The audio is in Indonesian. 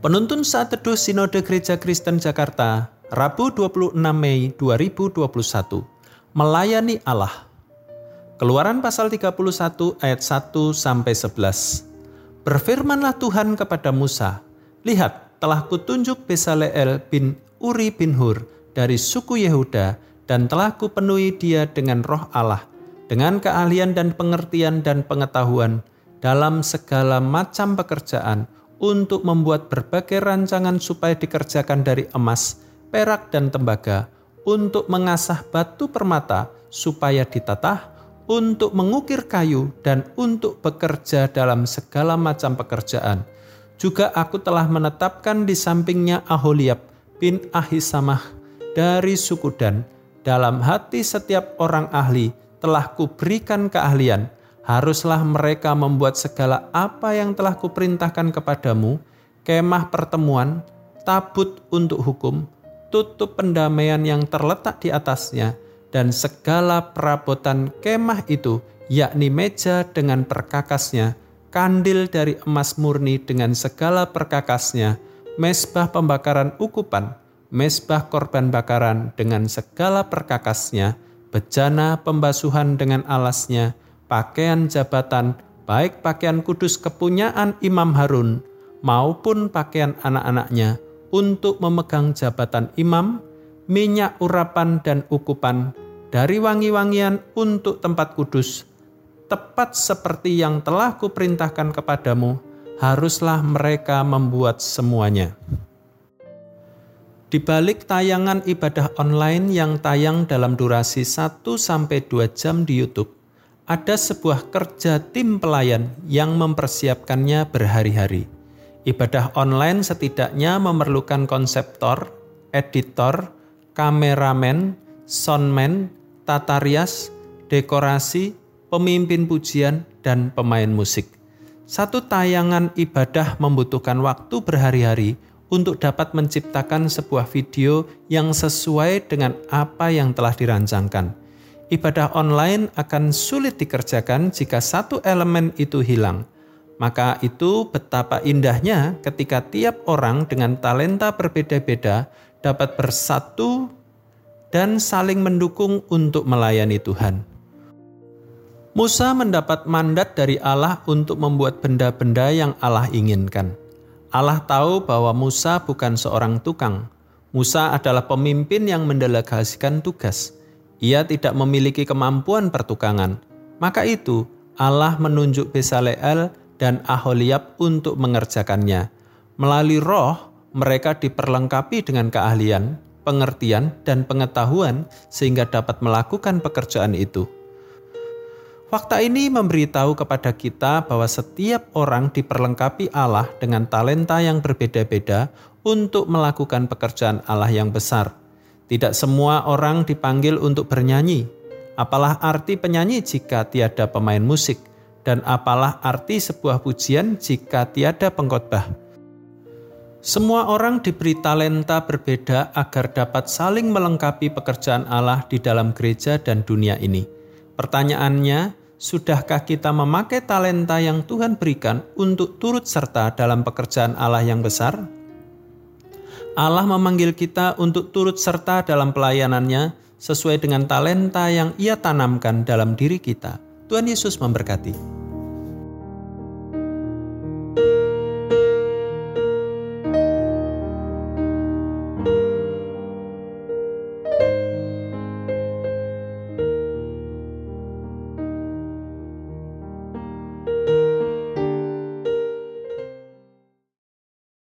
Penuntun saat teduh Sinode Gereja Kristen Jakarta, Rabu 26 Mei 2021. Melayani Allah. Keluaran pasal 31 ayat 1 sampai 11. Berfirmanlah Tuhan kepada Musa, "Lihat, telah kutunjuk Besaleel bin Uri bin Hur dari suku Yehuda dan telah kupenuhi dia dengan roh Allah, dengan keahlian dan pengertian dan pengetahuan dalam segala macam pekerjaan untuk membuat berbagai rancangan supaya dikerjakan dari emas, perak, dan tembaga, untuk mengasah batu permata supaya ditatah, untuk mengukir kayu, dan untuk bekerja dalam segala macam pekerjaan. Juga aku telah menetapkan di sampingnya Aholiab bin Ahisamah dari suku Dan. Dalam hati setiap orang ahli telah kuberikan keahlian, haruslah mereka membuat segala apa yang telah kuperintahkan kepadamu, kemah pertemuan, tabut untuk hukum, tutup pendamaian yang terletak di atasnya, dan segala perabotan kemah itu, yakni meja dengan perkakasnya, kandil dari emas murni dengan segala perkakasnya, mesbah pembakaran ukupan, mesbah korban bakaran dengan segala perkakasnya, bejana pembasuhan dengan alasnya, pakaian jabatan, baik pakaian kudus kepunyaan Imam Harun maupun pakaian anak-anaknya untuk memegang jabatan imam, minyak urapan dan ukupan dari wangi-wangian untuk tempat kudus, tepat seperti yang telah kuperintahkan kepadamu, haruslah mereka membuat semuanya. Di balik tayangan ibadah online yang tayang dalam durasi 1 sampai 2 jam di YouTube, ada sebuah kerja tim pelayan yang mempersiapkannya berhari-hari. Ibadah online setidaknya memerlukan konseptor, editor, kameramen, soundman, tata rias, dekorasi, pemimpin pujian, dan pemain musik. Satu tayangan ibadah membutuhkan waktu berhari-hari untuk dapat menciptakan sebuah video yang sesuai dengan apa yang telah dirancangkan ibadah online akan sulit dikerjakan jika satu elemen itu hilang. Maka itu betapa indahnya ketika tiap orang dengan talenta berbeda-beda dapat bersatu dan saling mendukung untuk melayani Tuhan. Musa mendapat mandat dari Allah untuk membuat benda-benda yang Allah inginkan. Allah tahu bahwa Musa bukan seorang tukang. Musa adalah pemimpin yang mendelegasikan tugas ia tidak memiliki kemampuan pertukangan. Maka itu Allah menunjuk Besaleel dan Aholiab untuk mengerjakannya. Melalui roh, mereka diperlengkapi dengan keahlian, pengertian, dan pengetahuan sehingga dapat melakukan pekerjaan itu. Fakta ini memberitahu kepada kita bahwa setiap orang diperlengkapi Allah dengan talenta yang berbeda-beda untuk melakukan pekerjaan Allah yang besar. Tidak semua orang dipanggil untuk bernyanyi. Apalah arti penyanyi jika tiada pemain musik? Dan apalah arti sebuah pujian jika tiada pengkhotbah? Semua orang diberi talenta berbeda agar dapat saling melengkapi pekerjaan Allah di dalam gereja dan dunia ini. Pertanyaannya, sudahkah kita memakai talenta yang Tuhan berikan untuk turut serta dalam pekerjaan Allah yang besar? Allah memanggil kita untuk turut serta dalam pelayanannya sesuai dengan talenta yang ia tanamkan dalam diri kita. Tuhan Yesus memberkati.